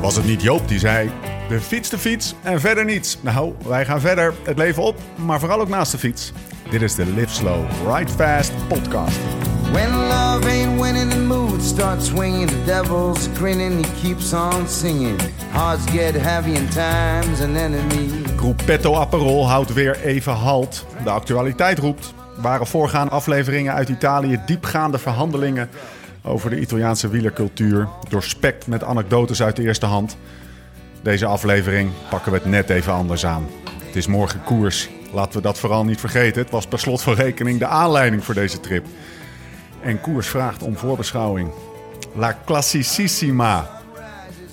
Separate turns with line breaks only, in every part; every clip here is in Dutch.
Was het niet Joop die zei: de fiets, de fiets en verder niets? Nou, wij gaan verder het leven op, maar vooral ook naast de fiets. Dit is de Live Slow, Ride Fast podcast.
When love ain't winning, the mood starts swinging. The devil's grinning, he keeps on singing. Hearts get heavy in time's an enemy.
Gruppetto Aperol houdt weer even halt. De actualiteit roept. Waren voorgaande afleveringen uit Italië diepgaande verhandelingen over de Italiaanse wielercultuur. Doorspekt met anekdotes uit de eerste hand. Deze aflevering pakken we het net even anders aan. Het is morgen koers. Laten we dat vooral niet vergeten. Het was per slot van rekening de aanleiding voor deze trip. En koers vraagt om voorbeschouwing. La Classicissima.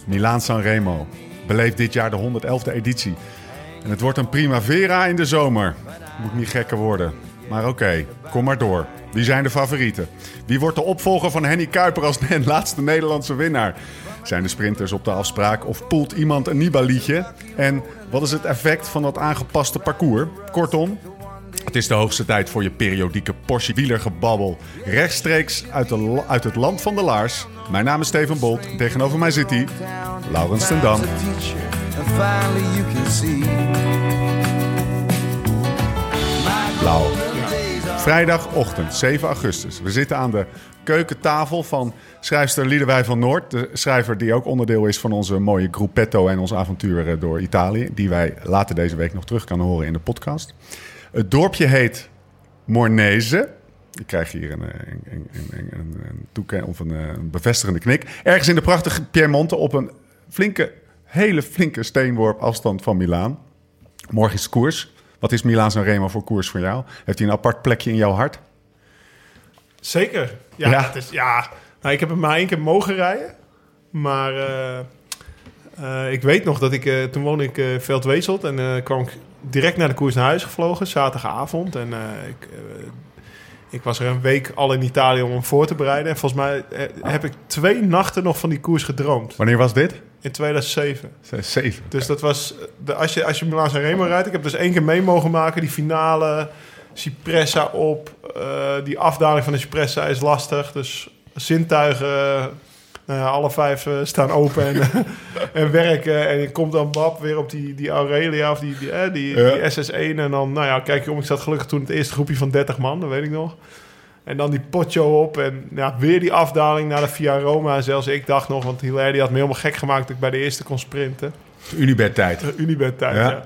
Milaan San Remo. Beleeft dit jaar de 111e editie. En het wordt een primavera in de zomer. Moet niet gekker worden. Maar oké, kom maar door. Wie zijn de favorieten? Wie wordt de opvolger van Henny Kuiper als de laatste Nederlandse winnaar? Zijn de sprinters op de afspraak of poelt iemand een Nibalietje? En wat is het effect van dat aangepaste parcours? Kortom, het is de hoogste tijd voor je periodieke Porsche wielergebabbel. Rechtstreeks uit, de, uit het land van de Laars. Mijn naam is Steven Bolt. Tegenover mij zit hij, Laurens ten Dam. Vrijdagochtend, 7 augustus. We zitten aan de keukentafel van schrijfster Liedewij van Noord. De schrijver die ook onderdeel is van onze mooie gruppetto en ons avontuur eh, door Italië. Die wij later deze week nog terug kunnen horen in de podcast. Het dorpje heet Mornese. Ik krijg hier een, eh, een, een, een, of eh, een bevestigende knik. Ergens in de prachtige Piemonte op een flinke, hele flinke steenworp afstand van Milaan. Morgen is koers. Wat is Milaan San Remo voor koers voor jou? Heeft hij een apart plekje in jouw hart?
Zeker. Ja,
Ja.
Is, ja. Nou, ik heb hem maar één keer mogen rijden. Maar eh, eh, ik weet nog dat ik... eh, toen woonde ik Veldwezel. En kwam ik direct naar de koers naar huis gevlogen. Zaterdagavond. En ik, ik was er een week al in Italië om hem voor te bereiden. En volgens mij eh, heb ik twee nachten nog van die koers gedroomd.
Wanneer was dit?
In 2007.
Zeven.
Dus dat was... De, als, je, als je Milaan Remo rijdt... Ik heb dus één keer mee mogen maken. Die finale... Cipressa op. eh, die afdaling van de Cipressa is lastig. Dus zintuigen... eh, nou ja, alle vijf eh, staan open en, en werken. En je komt dan Bab weer op die, die Aurelia of die, die, eh, die,
Ja.
die SS1. En dan, nou ja, kijk je om. Ik zat gelukkig toen het eerste groepje van 30 man, dat weet ik nog. En dan die Pocho op en ja, weer die afdaling naar de Via Roma. En zelfs ik dacht nog, want Hilaire die had me helemaal gek gemaakt... dat ik bij de eerste kon sprinten.
Unibed tijd.
De Unibet tijd,
Ja.
ja.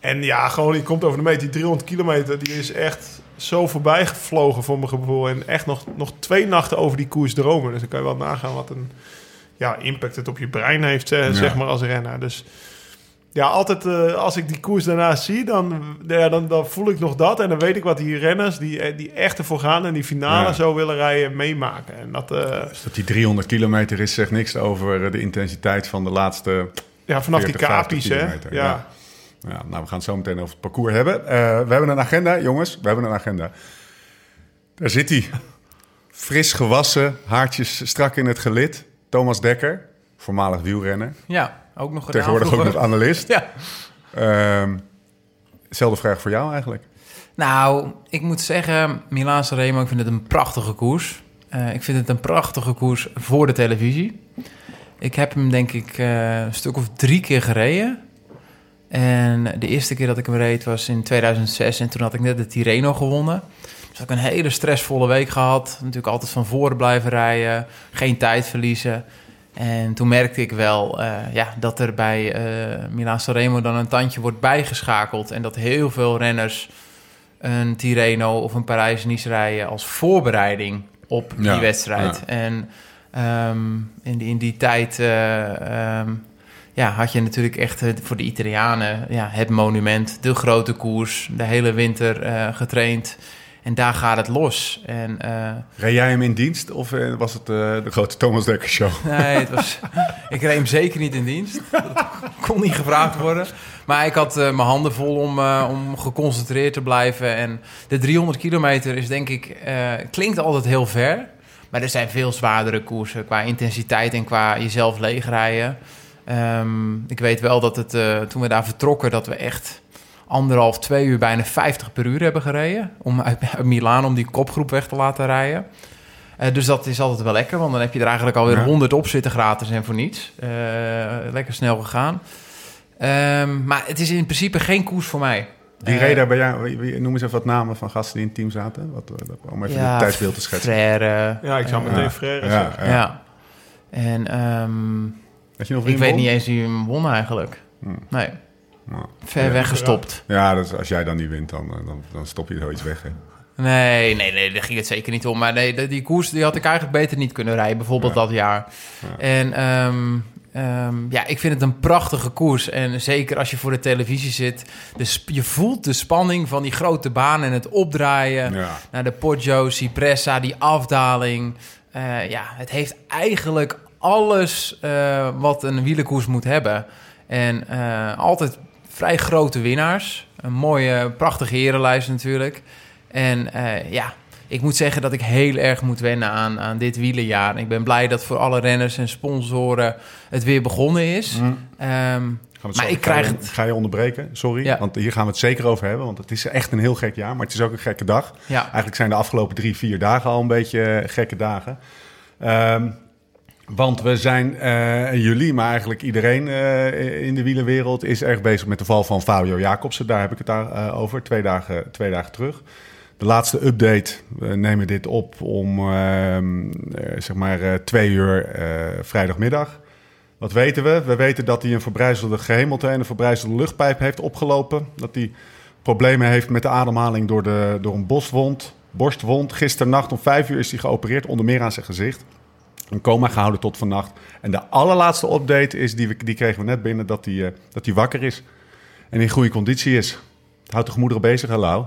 En ja, gewoon, je komt over de meter, die 300 kilometer, die is echt zo voorbij gevlogen voor mijn gevoel. En echt nog, nog twee nachten over die koers dromen. Dus dan kan je wel nagaan wat een ja, impact het op je brein heeft, zeg,
Ja.
zeg maar, als renner. Dus ja, altijd eh, als ik die koers daarna zie, dan, ja, dan, dan voel ik nog dat. En dan weet ik wat die renners die, eh, die echt ervoor gaan en die finale
Ja.
zo willen rijden, meemaken. En dat, eh,
Dus dat die 300 kilometer is, zegt niks over de intensiteit van de laatste...
ja, vanaf
40,
die
50
kapies, hè. ja.
Ja, nou, we gaan het zo meteen over het parcours hebben. Eh, we hebben een agenda, jongens. We hebben een agenda. Daar zit hij. Fris gewassen, haartjes strak in het gelid. Thomas Dekker, voormalig wielrenner.
Ja, ook nog
Tegenwoordig ook nog analist.
Ja.
Ehm, zelfde vraag voor jou eigenlijk.
Nou, ik moet zeggen, Milaan Remo, ik vind het een prachtige koers. Eh, ik vind het een prachtige koers voor de televisie. Ik heb hem denk ik eh, een stuk of drie keer gereden. En de eerste keer dat ik hem reed was in 2006 en toen had ik net de Tirreno gewonnen. Dus had ik een hele stressvolle week gehad. Natuurlijk altijd van voren blijven rijden, geen tijd verliezen. En toen merkte ik wel eh, ja, dat er bij eh Milaan Remo dan een tandje wordt bijgeschakeld. En dat heel veel renners een Tirreno of een Parijs-Nice rijden als voorbereiding op
Ja,
die wedstrijd. En ehm, in, die, in die tijd eh, ehm, ja, had je natuurlijk echt eh, voor de Italianen ja, het monument, de grote koers, de hele winter eh, getraind. En daar gaat het los. En eh,
Reed jij hem in dienst of was het de grote Thomas Dekker show?
Nee, het was, ik reed hem zeker niet in dienst. Dat kon niet gevraagd worden. Maar ik had mijn handen vol om, om geconcentreerd te blijven. En de 300 kilometer is denk ik... klinkt altijd heel ver. Maar er zijn veel zwaardere koersen qua intensiteit en qua jezelf leegrijden. Ehm, ik weet wel dat het, eh, toen we daar vertrokken... dat we echt anderhalf, twee uur bijna 50 per uur hebben gereden. Om uit, uit Milaan om die kopgroep weg te laten rijden. Eh, dus dat is altijd wel lekker, want dan heb je er eigenlijk alweer
Ja.
100 op zitten gratis en voor niets. Eh, lekker snel gegaan. Ehm, maar het is in principe geen koers voor mij.
Die
Eh,
reden daar bij jou, noem eens even wat namen van gasten die in het team zaten. Wat, eh, om even
ja,
het tijdsbeeld te schetsen.
Frère,
Ja, ik zou meteen. Frère
Ja,
zeggen.
ja.
Ja. En ehm,
Weet je nog wie
ik weet
won?
niet eens wie hem won eigenlijk.
Hmm.
Nee,
Nou,
ver
Ja.
weggestopt.
Ja, dus als jij dan niet wint, dan, eh, dan, dan stop je zoiets weg. Hè?
Nee, nee, nee, daar ging het zeker niet om. Maar nee, die koers die had ik eigenlijk beter niet kunnen rijden. Bijvoorbeeld
Ja.
dat jaar.
Ja.
En ehm, ehm, ja, ik vind het een prachtige koers. En zeker als je voor de televisie zit. De sp- je voelt de spanning van die grote baan en het opdraaien.
Ja.
Naar de Poggio, Cipressa, die afdaling. Eh, ja, het heeft eigenlijk alles eh, wat een wielerkoers moet hebben. En eh, altijd vrij grote winnaars. Een mooie, prachtige herenlijst natuurlijk. En eh, ja, ik moet zeggen dat ik heel erg moet wennen aan, aan dit wielerjaar. Ik ben blij dat voor alle renners en sponsoren het weer begonnen is.
Hm.
Ehm, Maar
zo-
ik krijg
ga je,
het-
Ga je onderbreken, sorry.
Ja.
Want hier gaan we het zeker over hebben. Want het is echt een heel gek jaar, maar het is ook een gekke dag.
ja,
Eigenlijk zijn de afgelopen drie, vier dagen al een beetje gekke dagen. Ehm, want we zijn, en jullie, maar eigenlijk iedereen eh, in de wielerwereld... is erg bezig met de val van Fabio Jacobsen. Daar heb ik het daar, eh, over, twee dagen, twee dagen terug. De laatste update, we nemen dit op om ehm, eh, zeg maar twee uur vrijdagmiddag. Wat weten we? We weten dat hij een verbrijzelde gehemelte en een verbrijzelde luchtpijp heeft opgelopen. Dat hij problemen heeft met de ademhaling door, de, door een borstwond. borstwond. Gisternacht om vijf uur is hij geopereerd, onder meer aan zijn gezicht. Een coma gehouden tot vannacht. En de allerlaatste update is, die, we, die kregen we net binnen, dat hij, eh, dat hij wakker is. En in goede conditie is. Het houdt de gemoederen bezig, hè, Lau?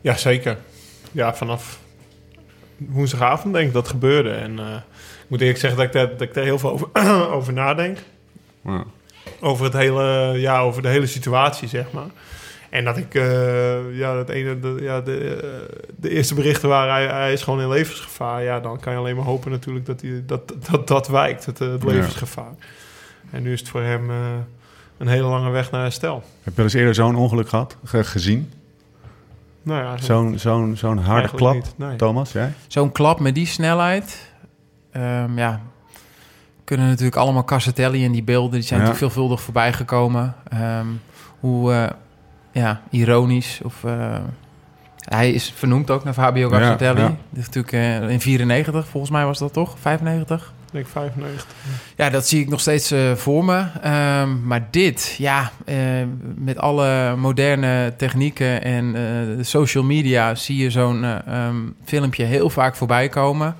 Ja, zeker. Ja, vanaf woensdagavond denk ik dat gebeurde. En eh, ik moet eerlijk zeggen dat ik daar, dat ik daar heel veel over, over nadenk.
Ja.
Over, het hele, ja, over de hele situatie, zeg maar. En dat ik, eh, ja, dat ene, de, ja, de, eh, de eerste berichten waren, hij, hij is gewoon in levensgevaar. Ja, dan kan je alleen maar hopen natuurlijk dat hij, dat, dat, dat wijkt, het, eh, het
Ja.
levensgevaar. En nu is het voor hem eh, een hele lange weg naar herstel.
Heb je wel eens eerder zo'n ongeluk gehad, ge- gezien?
Nou ja,
Zo'n zo'n zo'n harde klap,
niet, nee.
Thomas, jij?
zo'n klap met die snelheid. ehm, ja, kunnen natuurlijk allemaal Cassatelli en die beelden. Die zijn
Ja.
natuurlijk veelvuldig voorbij gekomen. Ehm, hoe eh, ja, ironisch. Of, eh, hij is vernoemd ook naar Fabio
Ja, ja.
Die is natuurlijk eh, in 94, volgens mij was dat toch? 95?
Ik denk 95.
Ja, dat zie ik nog steeds eh, voor me. Ehm, maar dit, ja, eh, met alle moderne technieken en eh, social media zie je zo'n eh, ehm, filmpje heel vaak voorbij komen.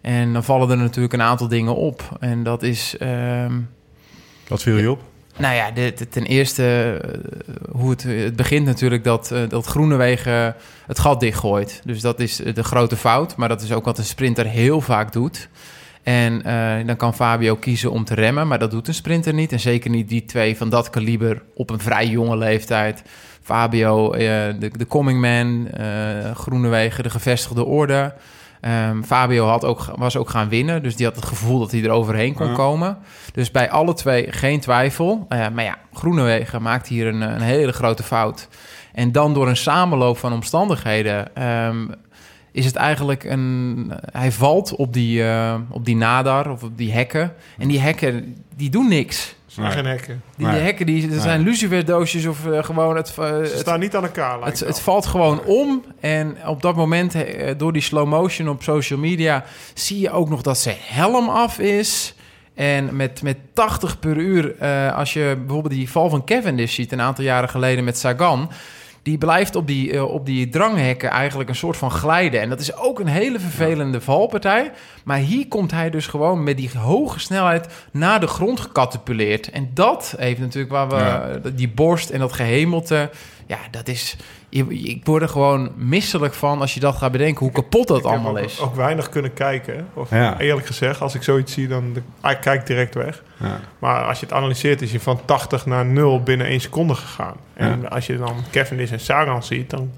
En dan vallen er natuurlijk een aantal dingen op. En dat is, ehm,
Wat viel je op?
Nou ja, ten eerste eh, hoe het, het begint natuurlijk dat, eh, dat Groenewegen het gat dichtgooit. Dus dat is de grote fout. Maar dat is ook wat een sprinter heel vaak doet. En eh, dan kan Fabio kiezen om te remmen, maar dat doet een sprinter niet. En zeker niet die twee van dat kaliber op een vrij jonge leeftijd. Fabio, eh, de, coming man, eh Groenewegen, de gevestigde orde. Ehm, Fabio had ook, was ook gaan winnen, dus die had het gevoel dat hij er overheen kon
Ja.
komen. Dus bij alle twee geen twijfel. Eh, maar ja, Groenewegen maakt hier een, een hele grote fout. En dan door een samenloop van omstandigheden ehm, is het eigenlijk een... Hij valt op die, eh, op die nadar of op die hekken. En die hekken, die doen niks.
Zijn
Nee.
geen hekken.
Die
Nee.
hekken, die, dat zijn luciferdoosjes of eh, gewoon... Het,
Ze
het,
staan niet aan elkaar,
het, het valt gewoon om. En op dat moment, eh, door die slow motion op social media... zie je ook nog dat zijn helm af is... En met, met 80 per uur, eh, als je bijvoorbeeld die val van Cavendish ziet... een aantal jaren geleden met Sagan... die blijft op die, eh, op die dranghekken eigenlijk een soort van glijden. En dat is ook een hele vervelende valpartij. Maar hier komt hij dus gewoon met die hoge snelheid... naar de grond gecatapuleerd. En dat heeft natuurlijk waar we...
Ja.
die borst en dat gehemelte... ja, dat is... je- Ik word er gewoon misselijk van als je dat gaat bedenken... hoe kapot dat
Ik heb
allemaal
ook,
is.
ook weinig kunnen kijken. Of
Ja.
eerlijk gezegd, als ik zoiets zie, dan ik kijk direct weg.
Ja.
Maar als je het analyseert, is hij van 80 naar 0 binnen 1 seconde gegaan. En
Ja.
als je dan Cavendish en Sagan ziet, dan,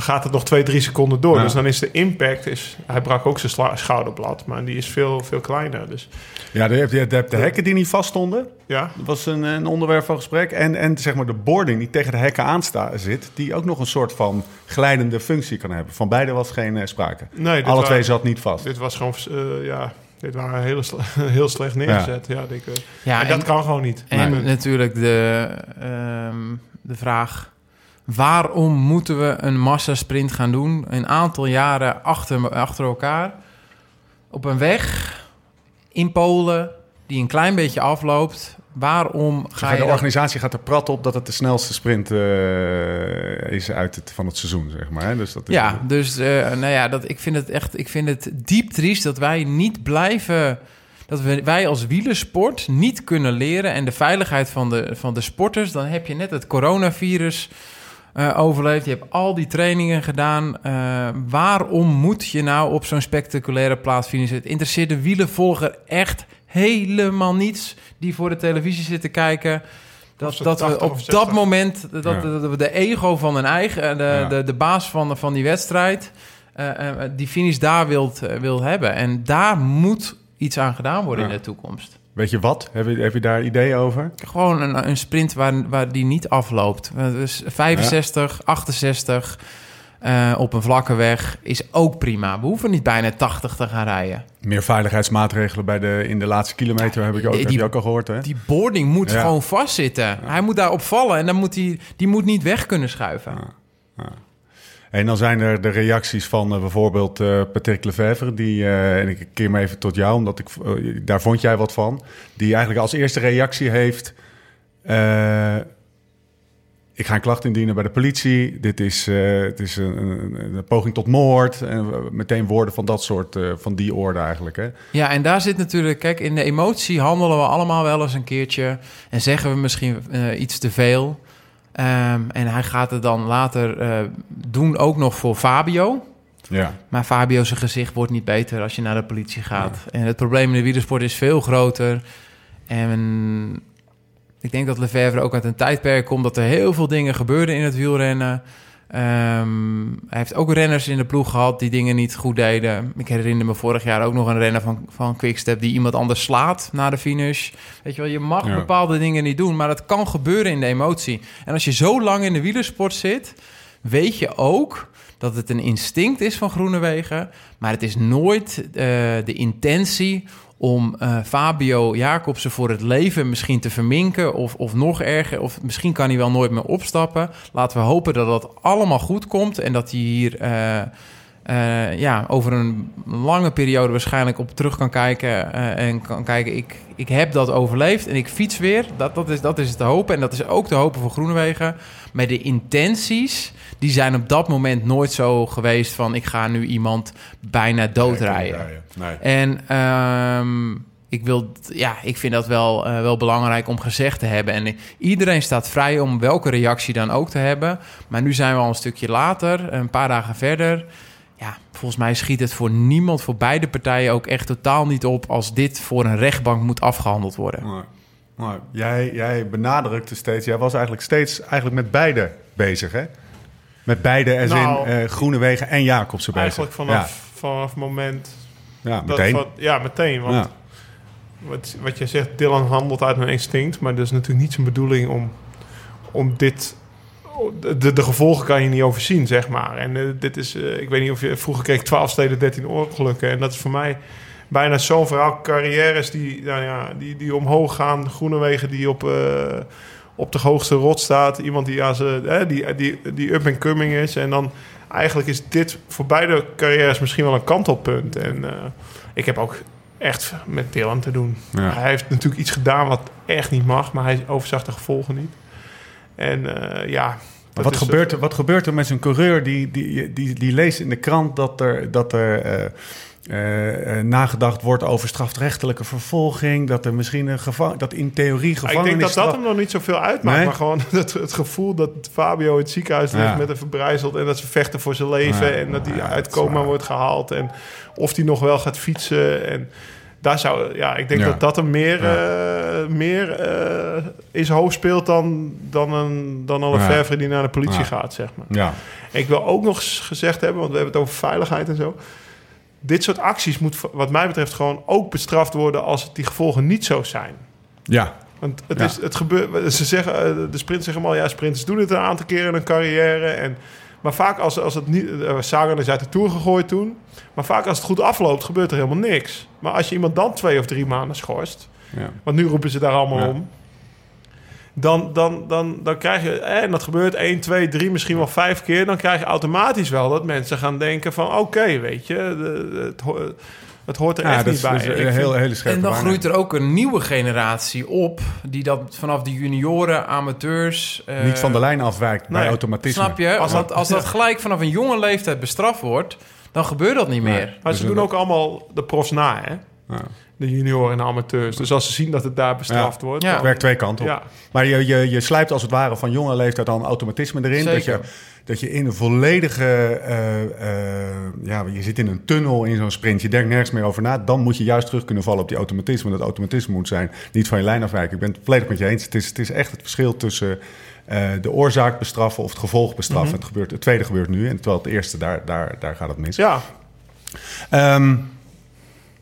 dan gaat het nog twee, drie seconden door.
Ja.
Dus dan is de impact... Is, hij brak ook zijn schouderblad, maar die is veel, veel kleiner. Dus
Ja, de, de, de, de hekken die niet vaststonden,
ja,
dat was een, een onderwerp van gesprek. En, en zeg maar de boarding die tegen de hekken aan zit, die ook nog een soort van glijdende functie kan hebben. Van beide was geen eh, sprake.
nee, dit
Alle twee zat niet vast.
Dit was gewoon... eh, ja, dit waren heel, sle- heel slecht neergezet. Ja. ik,
Ja,
en dat kan gewoon niet.
En
Nee.
natuurlijk de, ehm, de vraag... waarom moeten we een massasprint gaan doen... een aantal jaren achter, achter elkaar... op een weg in Polen die een klein beetje afloopt... waarom ga
Ga
je
de
dat-
organisatie gaat er prat op dat het de snelste sprint eh, is uit het, van het seizoen, zeg maar. Dus dat is
Ja, dus eh, nou ja, dat, ik vind het echt ik vind het diep triest dat wij niet blijven. Dat we, wij als wielersport niet kunnen leren en de veiligheid van de, van de sporters. Dan heb je net het coronavirus eh, overleefd. Je hebt al die trainingen gedaan. Eh, waarom moet je nou op zo'n spectaculaire plaats finishen? Het interesseert de wielenvolger echt helemaal niets. Die voor de televisie zitten kijken.
Of
Dat, dat we
80
op dat
60.
moment, dat,
Ja.
de ego van een eigen, eh, de,
Ja.
de, de baas van, van die wedstrijd, die finish daar wilt, wil hebben. En daar moet iets aan gedaan worden
Ja.
in de toekomst.
Weet je wat? Heb je, heb je daar ideeën over?
Gewoon een, een sprint waar, waar die niet afloopt. Eh, Dus 65, 68 eh, op een vlakke weg is ook prima. We hoeven niet bijna 80 te gaan rijden.
Meer veiligheidsmaatregelen bij de, in de laatste kilometer heb, ik ook,
die-
heb je ook al gehoord, hè?
Die boarding moet
Ja.
gewoon vastzitten. Hij moet daar opvallen en dan moet hij, die moet niet weg kunnen schuiven.
En dan zijn er de reacties van eh, bijvoorbeeld eh Patrick Lefevre, die, eh, en ik keer me even tot jou, omdat ik, daar vond jij wat van, die eigenlijk als eerste reactie heeft, ik ga een klacht indienen bij de politie, dit is, het is een, een, poging tot moord, en meteen woorden van dat soort, van die orde eigenlijk. Hè?
Ja, en daar zit natuurlijk, kijk, in de emotie handelen we allemaal wel eens een keertje en zeggen we misschien iets te veel. Ehm, en hij gaat het dan later eh, doen, ook nog voor Fabio.
Ja.
Maar Fabio zijn gezicht wordt niet beter als je naar de politie gaat. En het probleem in de wielersport is veel groter. En ik denk dat Lefevre ook uit een tijdperk komt dat er heel veel dingen gebeurden in het wielrennen. Ehm, hij heeft ook renners in de ploeg gehad die dingen niet goed deden. Ik herinner me vorig jaar ook nog een renner van, van Quickstep die iemand anders slaat na de finish. Weet je wel, je mag
Ja.
bepaalde dingen niet doen, maar dat kan gebeuren in de emotie. En als je zo lang in de wielersport zit, weet je ook dat het een instinct is van Groenewegen, maar het is nooit eh, de intentie om eh, Fabio Jacobsen voor het leven misschien te verminken of, of nog erger, of misschien kan hij wel nooit meer opstappen. Laten we hopen dat dat allemaal goed komt en dat hij hier eh, eh, ja, over een lange periode waarschijnlijk op terug kan kijken eh, en kan kijken, ik, ik heb dat overleefd en ik fiets weer. Dat, dat, is, dat is te hopen en dat is ook te hopen voor Groenewegen. Maar de intenties, die zijn op dat moment nooit zo geweest van ik ga nu iemand bijna doodrijden.
Nee.
En ehm, ik, wil, ja, ik vind dat wel, eh, wel belangrijk om gezegd te hebben. En iedereen staat vrij om welke reactie dan ook te hebben. Maar nu zijn we al een stukje later, een paar dagen verder. Ja, volgens mij schiet het voor niemand, voor beide partijen ook echt totaal niet op... als dit voor een rechtbank moet afgehandeld worden.
Maar, maar jij, jij benadrukte steeds, jij was eigenlijk steeds eigenlijk met beide bezig, hè? Met beide, als
Nou,
in Groenewegen en Jacobsen bezig.
Eigenlijk vanaf, vanaf het moment...
Ja, ja
Dat
meteen.
van- ja, meteen. Want
Ja.
wat, wat je zegt, Dylan handelt uit een instinct. Maar dat is natuurlijk niet zijn bedoeling om, om dit... De, de gevolgen kan je niet overzien, zeg maar. En eh, dit is... eh, ik weet niet of je... Vroeger kreeg ik 12 steden, 13 ongelukken. En dat is voor mij bijna zo'n verhaal. Carrières die, nou ja, die, die omhoog gaan. Groenewegen die op... eh, op de hoogste rot staat. Iemand die, aan ze, die, die, die up and coming is. En dan eigenlijk is dit voor beide carrières misschien wel een kantelpunt. En ik heb ook echt met Dylan te doen.
Ja.
Hij heeft natuurlijk iets gedaan wat echt niet mag, maar hij overzag de gevolgen niet. En eh, ja.
Wat, gebeurt er, wat gebeurt er met zo'n coureur die, die, die, die leest in de krant dat er, dat er eh, eh, nagedacht wordt over strafrechtelijke vervolging, dat er misschien een gevangen, dat in theorie
ik denk
gevangenis.
dat dat hem nog niet zoveel uitmaakt.
Nee?
Maar gewoon het, het gevoel dat Fabio in het ziekenhuis ligt
Ja.
met een verbrijzeld... en dat ze vechten voor zijn leven
Ja.
en dat hij
Ja,
uit coma wordt gehaald... en of hij nog wel gaat fietsen. En daar zou, ja, ik denk
Ja.
dat dat hem meer, eh, meer eh, zijn hoofd speelt... dan, dan een, dan een
Ja.
Die naar de politie gaat, zeg maar.
Ja,
En ik wil ook nog eens gezegd hebben, want we hebben het over veiligheid en zo. Dit soort acties moet, wat mij betreft, gewoon ook bestraft worden als het die gevolgen niet zo zijn.
Ja,
Want het is, het gebeurt, ze zeggen, eh, de sprinters zeggen allemaal, ja, sprinters doen het een aantal keren in hun carrière. En, maar vaak als, als het niet, uh, Sagan is uit de Tour gegooid toen. Maar vaak als het goed afloopt, gebeurt er helemaal niks. Maar als je iemand dan twee of drie maanden schorst,
ja.
want nu roepen ze daar allemaal om. Dan, dan, dan, dan krijg je, eh, en dat gebeurt 1, 2, 3, misschien wel vijf keer. Dan krijg je automatisch wel dat mensen gaan denken van... oké, weet je, het, het hoort er
Ja,
echt
dat
niet
is,
bij.
dat is een heel, hele scherpe
En dan groeit er ook een nieuwe generatie op... die dat vanaf de junioren, amateurs... eh,
Niet van de lijn afwijkt bij
nee,
automatisme.
Snap je?
Als dat-
dat, als dat gelijk vanaf een jonge leeftijd bestraft wordt... dan gebeurt dat niet
Nee.
meer.
Maar
Dus
ze doen ook allemaal de profs na, hè?
Ja.
De junioren en de amateurs. Dus als ze zien dat het daar bestraft wordt...
Ja.
Het werkt twee kanten op.
Ja.
Maar je, je, je slijpt als het ware van jonge leeftijd dan automatisme erin. Dat je,
Zeker.
Dat je in een volledige... eh, eh, ja, je zit in een tunnel in zo'n sprint. Je denkt nergens meer over na. Dan moet je juist terug kunnen vallen op die automatisme. Dat automatisme moet zijn niet van je lijn afwijken. Ik ben het volledig met je eens. Het is, het is echt het verschil tussen eh, de oorzaak bestraffen of het gevolg bestraffen. het, gebeurt, het tweede gebeurt nu. En terwijl het eerste, daar, daar, daar gaat het mis.
ja,
Ehm,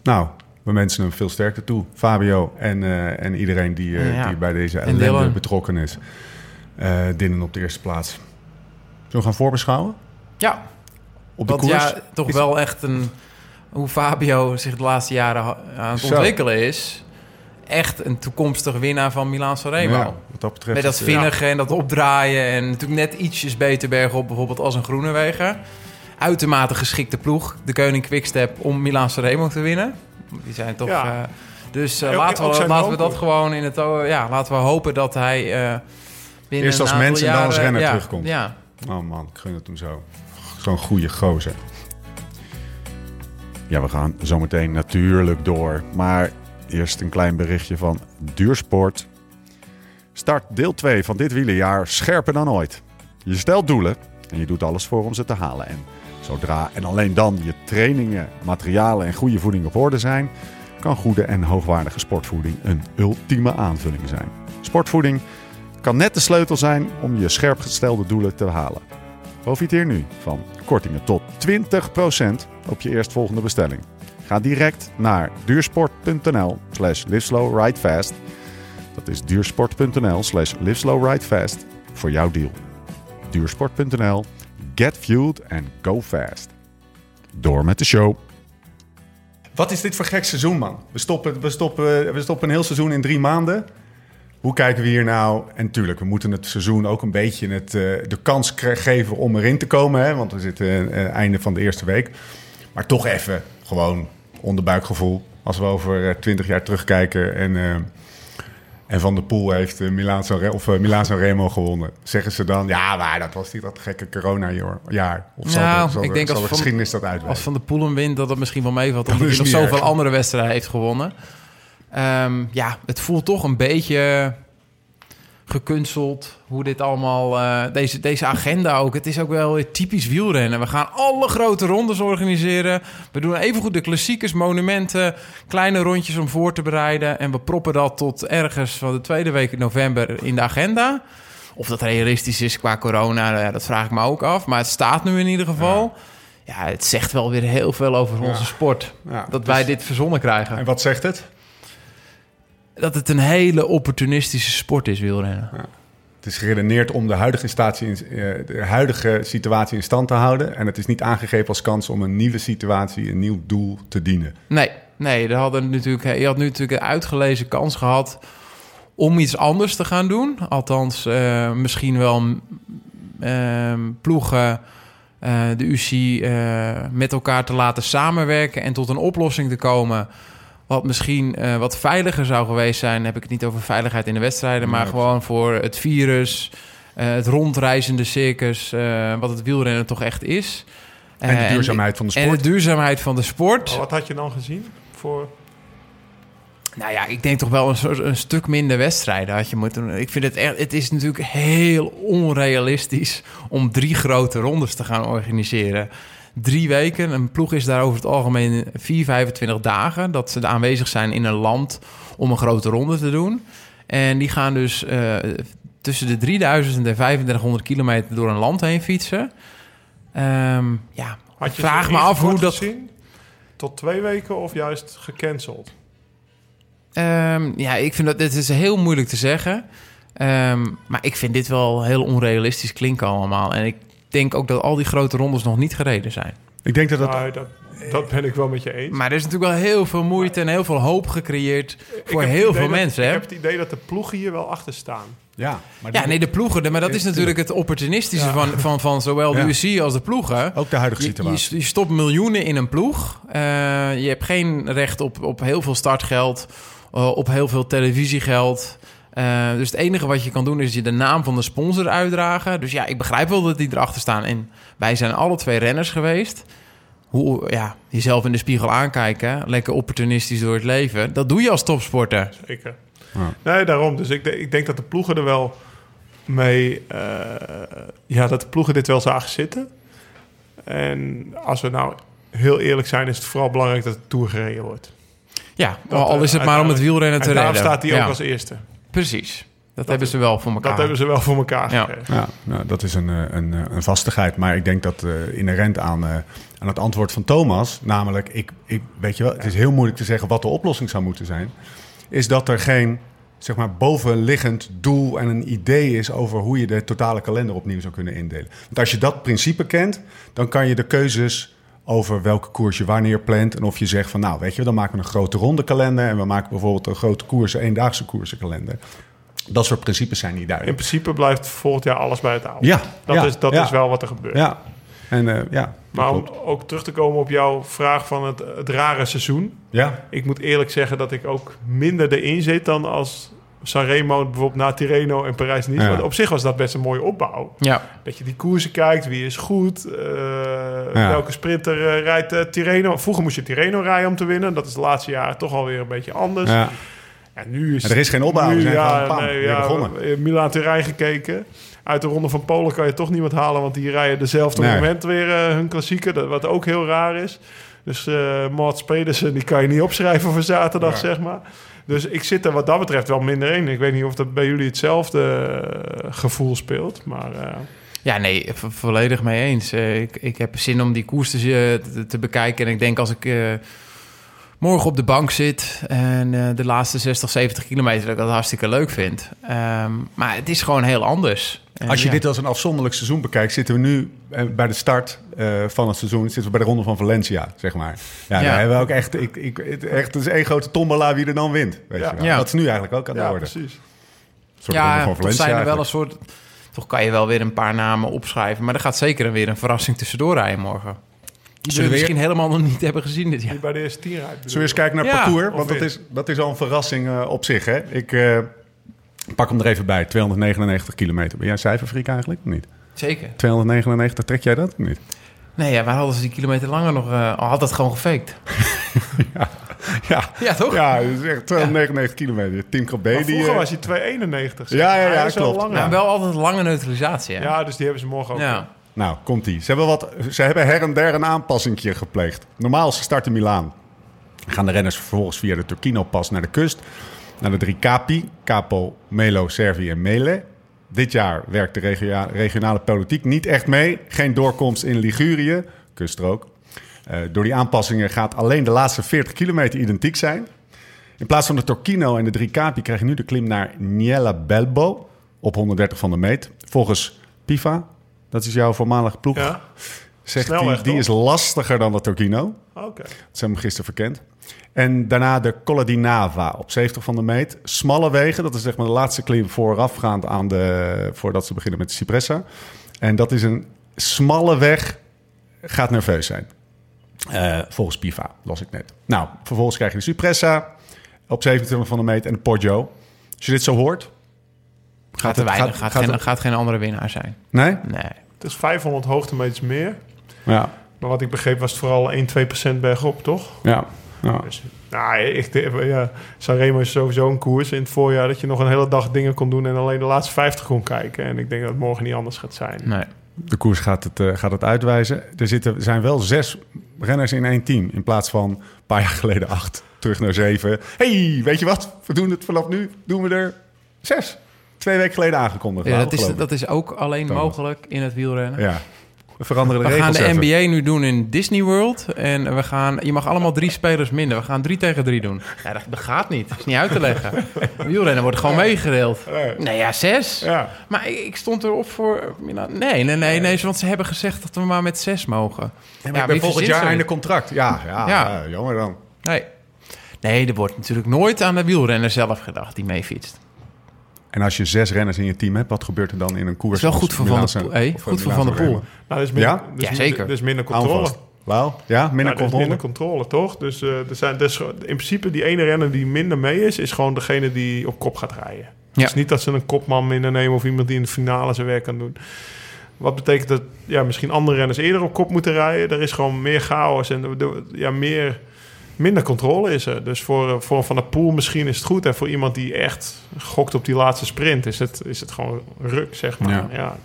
nou, we wensen hem veel sterkte toe. Fabio en, en iedereen die,
Ja.
die bij deze
En
ellende betrokken is. Eh Dinnen op de eerste plaats. Zullen we gaan voorbeschouwen?
Ja,
Op de
want
koers?
ja, toch
Is-
wel echt een... hoe Fabio zich de laatste jaren aan het
Zo.
ontwikkelen is... echt een toekomstig winnaar van Milaan Sanremo.
Ja, wat dat betreft.
Met dat
eh,
vinnige en dat opdraaien. En natuurlijk net ietsjes beter bergop bijvoorbeeld als een Groenewegen. Uitermate geschikte ploeg. De Koning Quickstep om Milaan Sanremo te winnen. Die zijn toch...
Ja.
eh, dus eh, laten, we, laten we dat gewoon in het... Ja, laten we hopen dat hij eh
Eerst als mens en dan als renner
ja,
terugkomt.
Ja,
Oh man, ik gun het hem zo. Zo'n goede gozer. Ja, we gaan zometeen natuurlijk door. Maar eerst een klein berichtje van Duursport. Start deel 2 van dit wielerjaar scherper dan ooit. Je stelt doelen en je doet alles voor om ze te halen. En zodra en alleen dan je trainingen, materialen en goede voeding op orde zijn... kan goede en hoogwaardige sportvoeding een ultieme aanvulling zijn. Sportvoeding kan net de sleutel zijn om je scherp gestelde doelen te halen. Profiteer nu van kortingen tot 20% op je eerstvolgende bestelling. Ga direct naar duursport.nl slash liveslowridefast. Dat is duursport.nl slash liveslowridefast voor jouw deal. Duursport.nl, get fueled and go fast. Door met de show. Wat is dit voor gek seizoen, man? We stoppen, we stoppen, we stoppen een heel seizoen in drie maanden. Hoe kijken we hier nou? En tuurlijk, we moeten het seizoen ook een beetje het, eh, de kans geven om erin te komen. Hè? Want we zitten eh, einde van de eerste week. Maar toch even gewoon onderbuikgevoel. Als we over eh, twintig jaar terugkijken en, en Van der Poel heeft Milaan San of, Milaan San Remo gewonnen. Zeggen ze dan, ja, maar dat was niet dat gekke corona-jaar. Of zal,
Nou,
zal,
ik
de-
denk
zal
als
de
Van-
geschiedenis dat uitwijzen?
Als Van de Poelen wint, dat het misschien wel meevalt. Omdat
Dat
hij nog zoveel
erg.
andere wedstrijden heeft gewonnen. Ehm, ja, het voelt toch een beetje gekunsteld. Hoe dit allemaal... eh, deze, deze agenda ook. Het is ook wel weer typisch wielrennen. We gaan alle grote rondes organiseren. We doen even goed de klassiekers, monumenten. Kleine rondjes om voor te bereiden. En we proppen dat tot ergens van de tweede week in november in de agenda. Of dat realistisch is qua corona, nou ja, dat vraag ik me ook af. Maar het staat nu in ieder geval. Ja, het zegt wel weer heel veel over onze sport.
Ja,
dat
dus-
wij dit verzonnen krijgen.
En wat zegt het?
Dat het een hele opportunistische sport is, wielrennen.
Het is geredeneerd om de huidige, situatie in, eh, de huidige situatie in stand te houden. En het is niet aangegeven als kans om een nieuwe situatie, een nieuw doel te dienen.
Nee, nee, er hadden natuurlijk, je had nu natuurlijk een uitgelezen kans gehad om iets anders te gaan doen. Althans, eh, misschien wel eh, ploegen, eh, de UCI, met elkaar te laten samenwerken en tot een oplossing te komen. Wat misschien eh, wat veiliger zou geweest zijn. Heb ik het niet over veiligheid in de wedstrijden, maar gewoon voor het virus, eh, het rondreizende circus, eh, wat het wielrennen toch echt is.
En de duurzaamheid van de
En
sport.
de duurzaamheid van de sport.
Maar wat had je dan gezien? Voor...
Nou ja, ik denk toch wel een, stuk minder wedstrijden had je moeten doen. Ik vind het echt, het is natuurlijk heel onrealistisch om drie grote rondes te gaan organiseren. Drie weken, een ploeg is daar over het algemeen 4, 25 dagen dat ze aanwezig zijn in een land om een grote ronde te doen. En die gaan dus eh, tussen de 3000 en 3500 kilometer door een land heen fietsen. Ehm, ja,
Had je
vraag me af hoe dat...
gezien? Tot twee weken of juist gecanceld?
Ehm, ja, ik vind dat dit is heel moeilijk te zeggen. Ehm, maar ik vind dit wel heel onrealistisch klinken allemaal. En ik denk ook dat al die grote rondes nog niet gereden zijn.
Ik denk dat dat...
Nou, dat, dat ben ik wel met je eens.
Maar er is natuurlijk wel heel veel moeite en heel veel hoop gecreëerd
Ik
voor heel veel
dat-
mensen.
Ik
Hè?
heb het idee dat de ploegen hier wel achter staan.
Ja, maar
Ja, nee, de ploegen. Maar dat is natuurlijk het opportunistische van, van, van zowel de
Ja.
UC als de ploegen.
ook de huidige situatie.
je, je stopt miljoenen in een ploeg. Eh, je hebt geen recht op, op heel veel startgeld, eh, op heel veel televisiegeld. Eh, dus het enige wat je kan doen is je de naam van de sponsor uitdragen. Dus ja, ik begrijp wel dat die erachter staan. En wij zijn alle twee renners geweest. Hoe ja, jezelf in de spiegel aankijken, lekker opportunistisch door het leven. Dat doe je als topsporter.
Zeker.
Ja.
Nee, daarom. Dus ik, ik denk dat de ploegen er wel mee... eh, ja, dat de ploegen dit wel zagen zitten. En als we nou heel eerlijk zijn... is het vooral belangrijk dat de Tour gereden wordt.
Ja,
Dat,
al is
eh,
het maar om het wielrennen te
En
redden.
daar staat hij ook
Ja,
als eerste.
Precies. Dat, hebben ze wel voor elkaar.
Dat hebben ze wel voor elkaar
Ja.
gekregen.
Ja, nou, dat is een, eh, een, eh, een vastigheid. Maar ik denk dat eh, inherent aan, aan het antwoord van Thomas, namelijk, ik, ik, weet je wel, het is heel moeilijk te zeggen wat de oplossing zou moeten zijn, is dat er geen zeg maar, bovenliggend doel en een idee is over hoe je de totale kalender opnieuw zou kunnen indelen. Want als je dat principe kent, dan kan je de keuzes over welke koers je wanneer plant. En of je zegt van nou, weet je, dan maken we een grote ronde kalender. En we maken bijvoorbeeld een grote koersen, eendaagse koersenkalender. Dat soort principes zijn niet
In
duidelijk.
principe blijft volgend jaar alles bij het oude.
Ja,
Dat,
ja,
is, dat
ja.
is wel wat er gebeurt.
Ja, en eh, ja.
Maar om ook terug te komen op jouw vraag van het, het rare seizoen.
Ja,
Ik moet eerlijk zeggen dat ik ook minder erin zit dan als Sanremo bijvoorbeeld na Tirreno en Parijs-Nice.
Ja.
Want Op zich was dat best een mooie opbouw.
Ja,
Dat je die koersen kijkt, wie is goed, eh,
Ja.
welke sprinter eh, rijdt eh, Tirreno. Vroeger moest je Tirreno rijden om te winnen. Dat is de laatste jaren toch alweer een beetje anders.
ja.
En nu is
Er is geen opbouw, we
nu,
zijn
ja,
gewoon
nee, ja,
begonnen.
in Milaan-Turijn gekeken. Uit de Ronde van Polen kan je toch niemand halen... want die rijden dezelfde
Nee.
moment weer hun klassieker. Dat, wat ook heel raar is. Dus eh Mats Pedersen, die kan je niet opschrijven voor zaterdag,
Ja.
zeg maar. Dus ik zit er wat dat betreft wel minder in. Ik weet niet of dat bij jullie hetzelfde eh, gevoel speelt. Maar eh,
Ja, nee, vo- volledig mee eens. Eh, ik, ik heb zin om die koers te, te, bekijken. En ik denk als ik morgen op de bank zit en de laatste 60, 70 kilometer, dat ik dat hartstikke leuk vind. Ehm, maar het is gewoon heel anders. En
Als je
ja.
dit als een afzonderlijk seizoen bekijkt, zitten we nu eh, bij de start eh, van het seizoen, zitten we bij de ronde van Valencia, zeg maar. Ja,
Ja.
daar hebben we ook echt, ik, ik, het, echt, het is één grote tombola wie er dan wint. Weet
Ja.
je wel.
Ja.
Dat is nu eigenlijk ook aan de
ja,
orde.
precies.
Soort
Ja,
van Valencia
zijn er wel een soort... Toch kan je wel weer een paar namen opschrijven. Maar er gaat zeker weer een verrassing tussendoor rijden morgen. Die we
weer-
misschien helemaal nog niet hebben gezien dit jaar.
Die bij de eerste tien bedoel
Zullen we eens kijken naar het parcours? Want dat is, dat is al een verrassing eh, op zich. Hè? Ik eh, pak hem er even bij. 299 kilometer. Ben jij een cijferfreak eigenlijk? Of niet?
Zeker.
299, trek jij dat? Of niet?
Nee, ja, waar hadden ze die kilometer langer nog... eh, al had dat gewoon gefaked.
Ja,
Ja, toch?
ja is echt 299 kilometer. Team Krabbe,
Maar
die...
vroeger
eh,
was hij 291.
Ja, ja, ja,
wel
klopt.
Maar wel altijd lange neutralisatie, hè?
Ja, dus die hebben ze morgen ook.
Ja.
Nou, komt ie. Ze hebben, wat, ze hebben her en der een aanpassingje gepleegd. Normaal, ze starten in Milaan. Gaan de renners vervolgens via de Turkino-pas naar de kust. Naar de drie Capi. Capo, Melo, Servi en Mele. Dit jaar werkt de regio- regionale politiek niet echt mee. Geen doorkomst in Ligurië. Kuststrook. Eh, door die aanpassingen gaat alleen de laatste 40 kilometer identiek zijn. In plaats van de Torquino en de drie Capi krijg je nu de klim naar Niella Belbo op 130 van de meet. Volgens Pifa, dat is jouw voormalige ploeg,
Ja?
Zegt hij, die is lastiger dan de Torquino.
Oké.
Dat zijn hem gisteren verkend. En daarna de Colla di Nava op 70 van de meet. Smalle wegen, dat is zeg maar de laatste klim voorafgaand aan de... voordat ze beginnen met de Cipressa. En dat is een smalle weg, gaat nerveus zijn. Eh, volgens Piva, las ik net. Nou, vervolgens krijg je de Cipressa op 27 van de meet en de Poggio. Als je dit zo hoort...
Gaat
het-
weinig. Gaat,
gaat
geen,
het-
gaat geen andere winnaar zijn.
Nee?
Nee.
Het is 500 hoogtemeters meer.
Ja.
Maar wat ik begreep was het vooral 1, 2 procent bergop, toch?
Ja. ja.
Dus, nou, ik, ja, Sanremo is sowieso een koers in het voorjaar... dat je nog een hele dag dingen kon doen... en alleen de laatste 50 kon kijken. En ik denk dat het morgen niet anders gaat zijn.
nee.
De koers gaat het, eh, gaat het uitwijzen. Er zitten, zijn wel zes renners in één team. In plaats van een paar jaar geleden acht. Terug naar zeven. hey, weet je wat? We doen het vanaf nu. Doen we er zes. Twee weken geleden aangekondigd.
Ja,
Nou,
dat, is, dat is ook alleen
Thomas.
mogelijk in het wielrennen.
Ja. We veranderen de
We gaan
regels
de
even.
NBA nu doen in Disney World. En we gaan, je mag allemaal drie spelers minder. We gaan drie tegen drie doen. Ja, dat, dat gaat niet. Dat is niet uit te leggen. Wielrennen wordt gewoon meegedeeld. Nee, ja, zes.
Ja.
Maar ik, ik stond erop voor... Nee, nee, nee, nee. Want ze hebben gezegd dat we maar met zes mogen.
Ja, maar
Ja,
ik ben
wie
volgend jaar
zoiets?
einde contract. Ja, ja,
Ja.
ja. jammer dan.
Nee. Nee, er wordt natuurlijk nooit aan de wielrenner zelf gedacht die meefietst.
En als je zes renners in je team hebt, wat gebeurt er dan in een koers?
is wel goed voor Van der Poel, hey,
of
goed voor Van der Poel.
Nou, dus minder,
Ja?
Dus
Ja,
minder-
zeker.
Dus controle.
Wauw. Ja, minder
Ja, er is
controle.
minder controle, toch? Dus uh, er zijn, dus in principe die ene renner die minder mee is, is gewoon degene die op kop gaat rijden.
Ja.
Dus niet dat ze een kopman minder nemen of iemand die in de finale zijn werk kan doen. Wat betekent dat ja, misschien andere renners eerder op kop moeten rijden. Er is gewoon meer chaos en ja, meer, minder controle is er. Dus voor, eh, voor Van der Poel misschien is het goed. En voor iemand die echt gokt op die laatste sprint is het, is het gewoon ruk, zeg maar.
Ja.
Ja.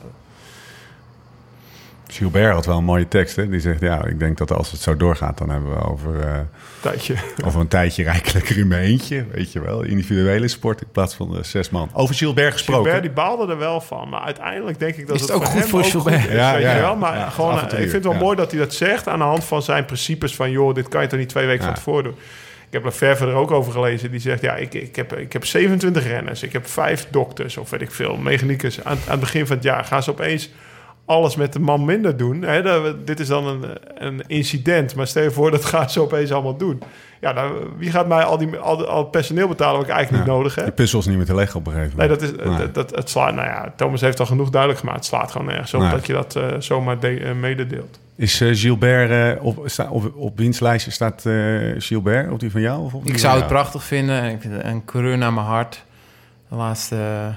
Gilbert had wel een mooie tekst. Hè? Die zegt, ja, ik denk dat als het zo doorgaat... dan hebben we over, eh,
tijdje.
over een tijdje rijkelijker in mijn eentje. Weet je wel, individuele sport in plaats van de zes man. Over Gilbert gesproken.
Gilbert die baalde er wel van. Maar uiteindelijk denk ik dat
Is
het,
het ook
voor
goed
hem
voor
ook
Gilbert?
goed is,
Ja,
weet
ja,
wel. Maar
Ja,
gewoon, eh, ik vind het wel
ja.
mooi dat hij dat zegt aan de hand van zijn principes van... joh, dit kan je toch niet twee weken
Ja.
van tevoren doen. Ik heb Lefevre er ook over gelezen. Die zegt, ja, ik, ik, heb, ik heb 27 renners. Ik heb vijf dokters of weet ik veel, mechaniekers. Aan, aan het begin van het jaar gaan ze opeens alles met de man minder doen. Hè, dat- dit is dan een, een incident. Maar stel je voor, dat gaan ze opeens allemaal doen. Ja, dan, wie gaat mij al, die, al, al het personeel betalen wat ik eigenlijk
Ja.
niet nodig heb?
Die puzzels niet meer te leggen op een gegeven
Nee,
moment.
dat is,
Nee.
dat, dat, het slaat, nou ja, Thomas heeft al genoeg duidelijk gemaakt. Het slaat gewoon nergens op
Nee.
dat je dat eh, zomaar de, eh, mededeelt.
Is eh, Gilbert eh, op, sta, op, op wiens lijstje staat eh, Gilbert? Op die van jou? Of op die
Ik
van
zou het prachtig vinden. En Ik vind het een coureur naar mijn hart. De laatste eh,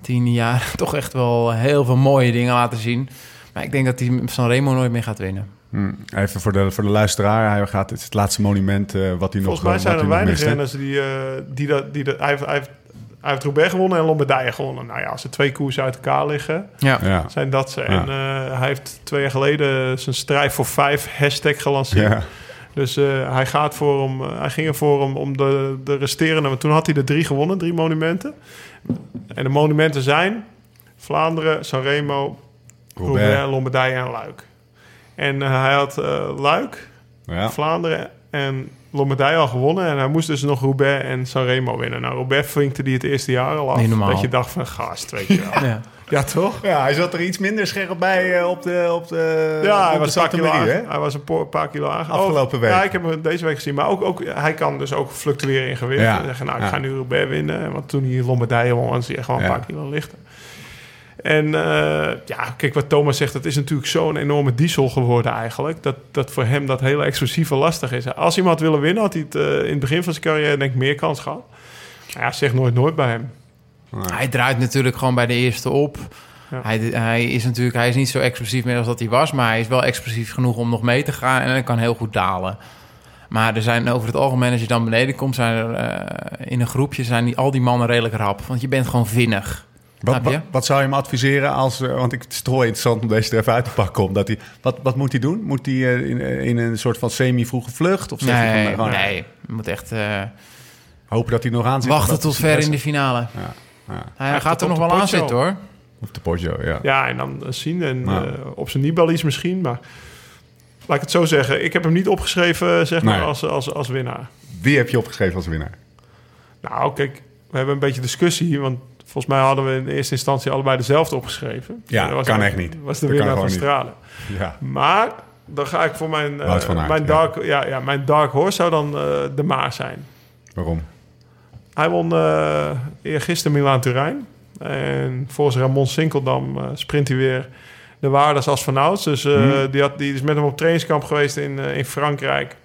tien jaar toch echt wel heel veel mooie dingen laten zien. Maar ik denk dat hij Sanremo nooit meer gaat winnen.
Hm, Even voor de, voor de luisteraar. Hij gaat, het is het laatste monument eh, wat hij nog
Volgens mij
wat
zijn er weinig renners die, eh, die dat... Die dat hij, heeft, hij, heeft, hij heeft Roubaix gewonnen en Lombardije gewonnen. Nou ja, als er twee koersen uit elkaar liggen,
Ja.
Ja.
zijn dat ze.
Ja.
En eh, hij heeft twee jaar geleden zijn strijd voor vijf hashtag gelanceerd.
Ja.
Dus eh, hij, gaat voor om, eh, hij ging ervoor om, om de, de resterende... Want toen had hij er drie gewonnen, drie monumenten. En de monumenten zijn Vlaanderen, Sanremo, Roubaix,
Roubaix.
Lombardije en Luik. En eh, hij had eh, Luik,
Ja.
Vlaanderen en Lombardije al gewonnen. En hij moest dus nog Roubaix en Sanremo winnen. Nou, Roubaix vinkte die het eerste jaar al af.
Niet normaal.
Dat je dacht van, gast, weet je wel.
Ja.
Ja, toch?
ja, hij zat er iets minder scherp bij eh, op de op de
Ja, hij was,
de
een paar kilo aange- hij was een paar kilo aange-
Afgelopen
Oh,
week.
Ja, ik heb hem deze week gezien. Maar ook, ook, hij kan dus ook fluctueren in gewicht.
Ja.
En zeggen, nou, ik
Ja.
ga nu Roubaix winnen. Want toen hij Lombardije won, was hij echt wel een paar kilo lichter. En eh, ja, kijk wat Thomas zegt. Het is natuurlijk zo'n enorme diesel geworden eigenlijk. Dat, dat voor hem dat hele explosieve lastig is. Als had willen winnen, had hij het eh, in het begin van zijn carrière denk ik meer kans gehad. Maar ja, zeg nooit nooit bij hem.
Hij draait natuurlijk gewoon bij de eerste op.
Ja.
Hij, hij is natuurlijk hij is niet zo explosief meer als dat hij was, maar hij is wel explosief genoeg om nog mee te gaan en hij kan heel goed dalen. Maar er zijn over het algemeen, als je dan beneden komt, zijn er eh, in een groepje zijn die, al die mannen redelijk rap. Want je bent gewoon vinnig.
Wat,
Snap je?
wat, wat zou je hem adviseren als... eh, want ik, het is toch wel interessant om deze er even uit te pakken. Omdat hij, wat, wat moet hij doen? Moet hij eh, in, in een soort van semi-vroege vlucht? Of zeg je van,
Nee,
gewoon
nee, je moet echt eh,
hopen dat hij nog aan zit?
wachten tot ver in de finale.
Ja, ja.
Hij
heeft
gaat er nog wel aan zitten hoor.
Op de Poggio, ja.
Ja, en dan eh, zien en
Ja.
eh, op zijn Nibali's misschien. Maar laat ik het zo zeggen. Ik heb hem niet opgeschreven zeg maar,
Nee.
als, als, als winnaar.
Wie heb je opgeschreven als winnaar?
Nou, kijk, we hebben een beetje discussie. Want volgens mij hadden we in eerste instantie allebei dezelfde opgeschreven.
Ja,
dat was
kan echt niet.
was de
Dat kan
winnaar van. Stralen.
Ja.
Maar dan ga ik voor mijn, eh,
Wout van Aert,
mijn, dark, ja. Ja, mijn dark horse zou dan eh, de Maar zijn.
Waarom?
Hij won eh eergisteren Milaan-Turijn. En volgens Ramon Sinkeldam eh, sprint hij weer de waardes als vanouds. Dus eh,
Hmm.
die, had, die is met hem op trainingskamp geweest in, in Frankrijk.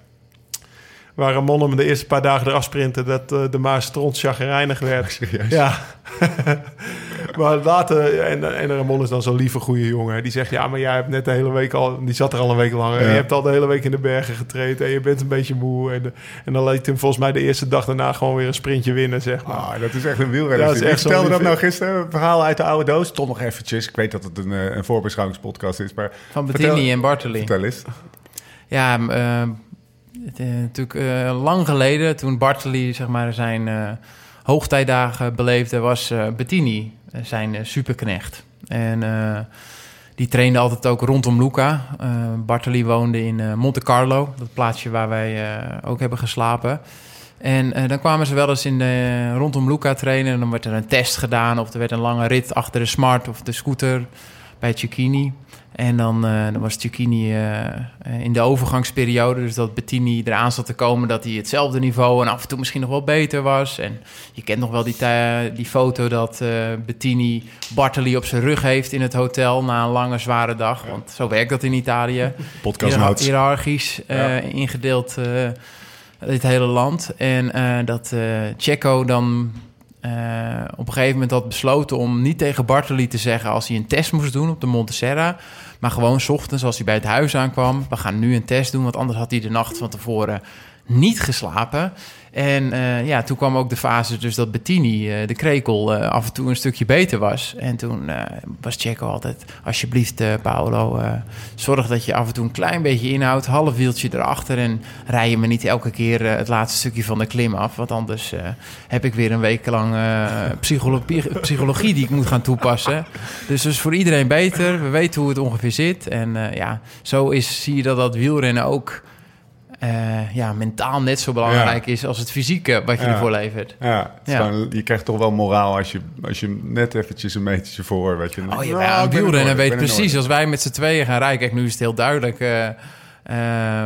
Waar Ramon hem de eerste paar dagen eraf sprintte... dat de Maar stront chagrijnig werd.
Serieus?
Ja. maar later, en, en Ramon is dan zo'n lieve goede jongen. Die zegt, ja, maar jij hebt net de hele week al... Die zat er al een week lang. En
Ja.
je hebt al de hele week in de bergen getraind. En je bent een beetje moe. En, en dan liet hem volgens mij de eerste dag daarna gewoon weer een sprintje winnen, zeg maar.
Ah, dat is echt een wielrenner.
Ja, dat is
Ik vertelde dat nou gisteren, een verhaal uit de oude doos. Toch nog eventjes. Ik weet dat het een, eh, een voorbeschouwingspodcast is, maar
Van
Vertel-
Bettini en Bartoli.
vertel eens.
Ja, eh, het, eh, natuurlijk eh, lang geleden, toen Bartoli zeg maar, zijn eh, hoogtijdagen beleefde, was eh, Bettini zijn eh, superknecht. En eh, die trainde altijd ook rondom Luca. Uh, Bartoli woonde in Monte Carlo, dat plaatsje waar wij ook hebben geslapen. En dan kwamen ze wel eens in de, rondom Luca trainen. En dan werd er een test gedaan of er werd een lange rit achter de smart of de scooter bij Cecchini. En dan, uh, dan was Cecchini uh, in de overgangsperiode, dus dat Bettini eraan zat te komen dat hij hetzelfde niveau en af en toe misschien nog wel beter was. En je kent nog wel die, die foto dat uh, Bettini Bartoli op zijn rug heeft in het hotel na een lange zware dag. Want zo werkt dat in Italië.
Podcast
Hierarchisch ja. ingedeeld dit hele land. En dat Checo dan uh, op een gegeven moment had besloten om niet tegen Bartoli te zeggen als hij een test moest doen op de Monte Serra. Maar gewoon s ochtends als hij bij het huis aankwam. We gaan nu een test doen, want anders had hij de nacht van tevoren niet geslapen. En uh, ja, toen kwam ook de fase dus dat Bettini, uh, de krekel, uh, af en toe een stukje beter was. En toen was Checo altijd, alsjeblieft Paolo, zorg dat je af en toe een klein beetje inhoudt. Half wieltje erachter en rij je me niet elke keer het laatste stukje van de klim af. Want anders heb ik weer een week lang psychologie, psychologie die ik moet gaan toepassen. Dus dus voor iedereen beter. We weten hoe het ongeveer zit. En ja, zo is, zie je dat dat wielrennen ook uh, ja, mentaal net zo belangrijk is als het fysieke wat je ervoor levert.
Ja, Gewoon, je krijgt toch wel moraal als je, als je net eventjes een metertje voor... Weet je,
oh, je ja, een wielrenner weet precies, als wij met z'n tweeën gaan rijden... Kijk, nu is het heel duidelijk... Uh, uh,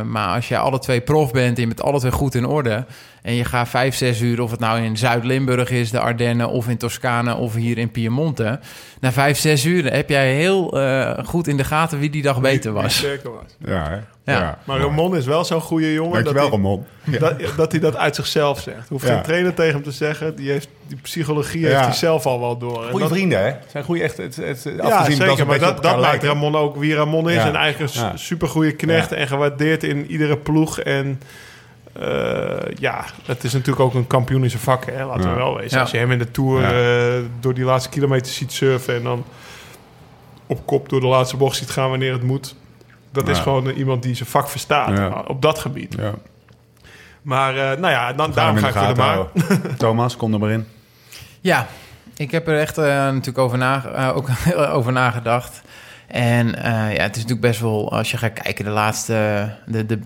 maar als je alle twee prof bent en je bent alle twee goed in orde... en je gaat vijf, zes uur, of het nou in Zuid-Limburg is, de Ardennen... of in Toscane of hier in Piemonte... na vijf, zes uur heb jij heel uh, goed in de gaten wie die dag beter was.
was.
Ja, hè?
Ja. Maar Ramon is wel zo'n goede jongen.
Dankjewel,
dat
Ramon.
Hij, dat, dat hij dat uit zichzelf zegt. Hoeft geen trainer tegen hem te zeggen. Die, heeft, die psychologie heeft hij zelf al wel door.
Goede vrienden, hè? Zijn goede echt... Het,
het, ja, zeker. Dat maar dat, dat maakt Ramon ook wie Ramon is. En eigenlijk een supergoeie knecht. En gewaardeerd in iedere ploeg. En... Uh, ja, het is natuurlijk ook een kampioenische vak, hè? laten we wel wezen. Als je hem in de Tour uh, door die laatste kilometer ziet surfen... en dan op kop door de laatste bocht ziet gaan wanneer het moet... Dat is gewoon iemand die zijn vak verstaat op dat gebied. Ja. Maar uh, nou ja, dan, daarom ga ik voor de maar.
Thomas, kom er maar in.
Ja, ik heb er echt uh, natuurlijk over, na, uh, ook over nagedacht. En ja, het is natuurlijk best wel, als je gaat kijken, de laatste... De, de,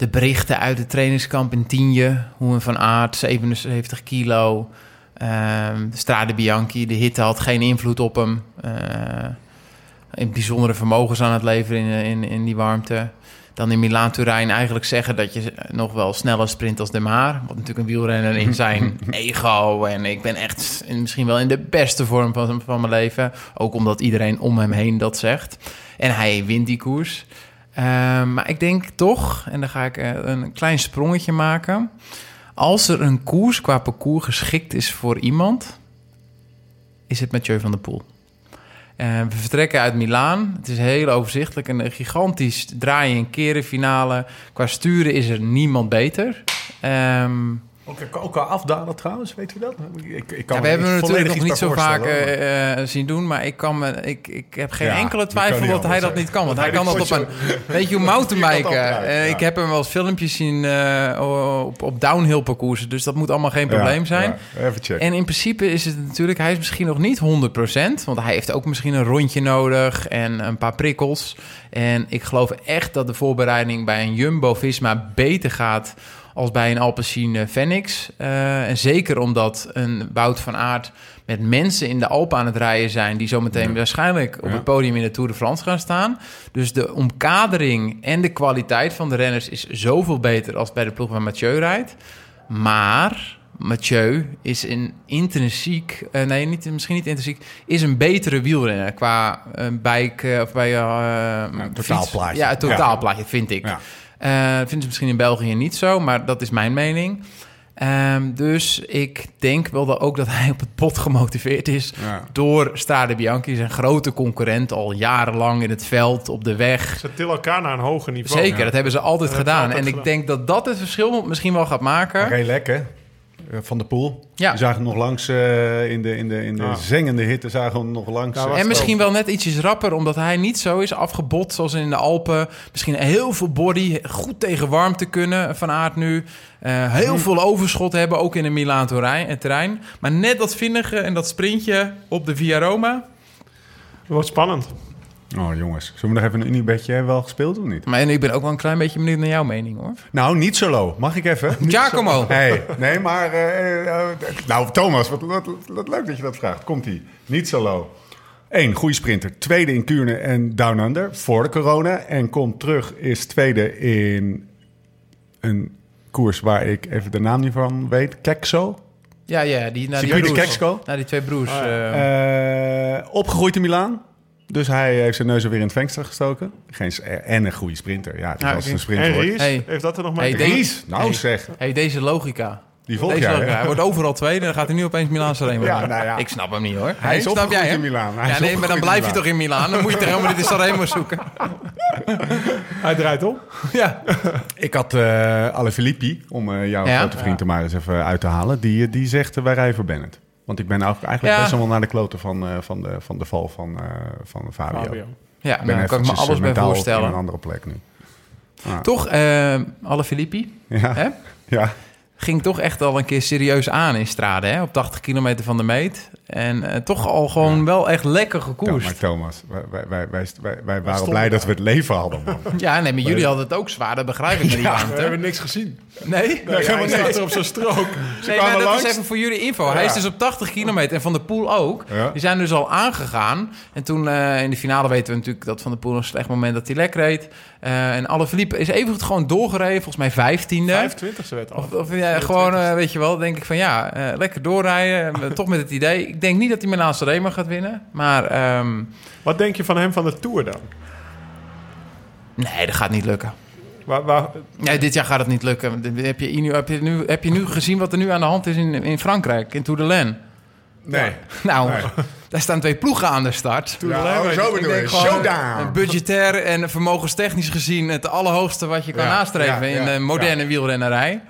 de berichten uit het trainingskamp in Tienje. Hoe een Van Aert, 77 kilo... Ehm, de Strade Bianchi, de hitte had geen invloed op hem in bijzondere vermogens aan het leveren in, in, in die warmte. Dan in Milaan-Turijn eigenlijk zeggen dat je nog wel sneller sprint als De Maar. Wat natuurlijk een wielrenner in zijn ego. En ik ben echt misschien wel in de beste vorm van, van mijn leven. Ook omdat iedereen om hem heen dat zegt. En hij wint die koers. Uh, maar ik denk toch, en dan ga ik eh, een klein sprongetje maken. Als er een koers qua parcours geschikt is voor iemand, is het Mathieu van der Poel. Uh, we vertrekken uit Milaan. Het is heel overzichtelijk. Een gigantisch draaien en keren finale. Qua sturen is er niemand beter. Um,
ook, ook al afdalen trouwens, weet u dat?
Ik, ik kan ja, we hebben hem natuurlijk nog niet zo vaak uh, zien doen, maar ik, kan me, ik, ik heb geen enkele twijfel dat hij dat niet kan. Want hij kan dat op een, weet je hoe mountainbiken. Uh, Ik heb hem wel eens filmpjes zien uh, op, op downhill parcoursen, dus dat moet allemaal geen probleem zijn.
even checken.
En in principe is het natuurlijk, hij is misschien nog niet 100%, want hij heeft ook misschien een rondje nodig en een paar prikkels. En ik geloof echt dat de voorbereiding bij een Jumbo-Visma beter gaat als bij een Alpecin Phoenix. Uh, en zeker omdat een Wout van Aert met mensen in de Alpen aan het rijden zijn... die zometeen waarschijnlijk op het podium in de Tour de France gaan staan. Dus de omkadering en de kwaliteit van de renners is zoveel beter... als bij de ploeg waar Mathieu rijdt. Maar Mathieu is een intrinsiek, uh, nee, niet, misschien niet intrinsiek, is een betere wielrenner qua uh, bike of bij uh,
ja, totaalplaatje.
Ja, het totaalplaatje vind ik. Ja. Uh, vinden ze misschien in België niet zo, maar dat is mijn mening. Um, dus ik denk wel dat ook dat hij op het pot gemotiveerd is ja. door Strade Bianchi, zijn grote concurrent, al jarenlang in het veld, op de weg.
Ze tillen elkaar naar een hoger niveau.
Zeker, dat hebben ze altijd gedaan. en ik denk dat dat het verschil misschien wel gaat maken.
Redelijk, hè? Eh, van de Poel. Ja. We zagen hem nog langs uh, in de, in de, in de ah. zengende hitte. Zagen we hem nog langs.
Nou, en misschien wel net ietsjes rapper, omdat hij niet zo is afgebot zoals in de Alpen. Misschien heel veel body, goed tegen warmte kunnen van aard nu. Uh, heel hmm. veel overschot hebben, ook in de Milaan terrein. Maar net dat vinnige en dat sprintje op de Via Roma.
Dat wordt spannend.
Oh jongens, zullen we nog even een Unibedje hebben wel gespeeld of niet?
Maar en ik ben ook wel een klein beetje benieuwd naar jouw mening, hoor.
Nou, niet zo low. Mag ik even?
Giacomo.
Nee, nee, maar... eh, eh, nou, Thomas, wat, wat, wat leuk dat je dat vraagt. Komt-ie. Niet zo low. Eén, goede sprinter. Tweede in Kuurne en Down Under voor de corona. En komt terug, is tweede in een koers waar ik even de naam niet van weet. Kekso.
Ja, ja, die, naar die broers. Naar die twee broers.
Ja.
eh,
Eh, opgegroeid in Milaan. Dus hij heeft zijn neus er weer in het venster gestoken. Geen, en een goede sprinter. Ja,
Ja,
was een sprinter.
En. Ries,
Hey.
heeft dat er nog
Hey, denk-
Ries, nou
Hey.
zeg.
hey, deze logica.
Die volg
Deze
jij,
logica.
hè?
Hij wordt overal tweede, dan gaat hij nu opeens Milaanse Remo.
Ja, nou ja.
Ik snap hem niet, hoor.
Hij is
snap jij, hè?
in Milaan. Hij
Ja, nee, maar dan blijf je toch in Milaan. Dan moet je toch helemaal niet in Sanremo zoeken.
Hij draait om.
Ja.
Ik had eh Alle Filippi, om eh, jouw
Ja?
grote vriend er maar eens even uit te halen. Die, eh, die zegt eh, wij rijden voor Bennett. Want ik ben eigenlijk
Ja.
best wel naar de kloten van, eh, van, de, van de val van, eh, van Fabio.
Fabio.
Ja,
Ik ben
nou, kan ik me alles bij
op
voorstellen.
een andere plek nu.
Toch, eh alle Filippi
Ja,
hè?
ja.
Ging toch echt al een keer serieus aan in Strade, hè? Op 80 kilometer van de meet. En eh, toch al gewoon wel echt lekker
Ja,
gekoerst.
maar Thomas, wij, wij, wij, wij, waren blij dat we het leven hadden, man.
Ja, nee, maar jullie hadden het ook zwaar, dat begrijp ik met die
We hebben niks gezien.
Nee?
Nee, hij staat er op zijn strook.
Nee,
kwamen
maar dat
langs.
is even voor jullie info. Hij is dus op 80 kilometer en Van der Poel ook.
Ja.
Die zijn dus al aangegaan. En toen eh, in de finale weten we natuurlijk dat Van der Poel een slecht moment dat hij lek reed. Eh, en alle Philippe is even goed gewoon doorgereden, volgens mij vijftiende.
25e werd al.
Of, of ja, gewoon, eh, weet je wel, denk ik van ja, eh, lekker doorrijden. Eh, Toch met het idee. Ik denk niet dat hij Milaanse Remo gaat winnen. Maar ehm,
Wat denk je van hem van de Tour dan?
nee, dat gaat niet lukken.
Waar, waar,
Nee, dit jaar gaat het niet lukken. Heb je, nu, heb, je nu, heb je nu gezien wat er nu aan de hand is in, in Frankrijk, in Tour de Laine?
Nee.
Nou,
Nee.
daar staan twee ploegen aan de start.
Ja, oh, zo bedoel Showdown.
eh, Budgetair en vermogenstechnisch gezien het allerhoogste wat je kan
Ja,
nastreven
ja,
in de moderne wielrennerij.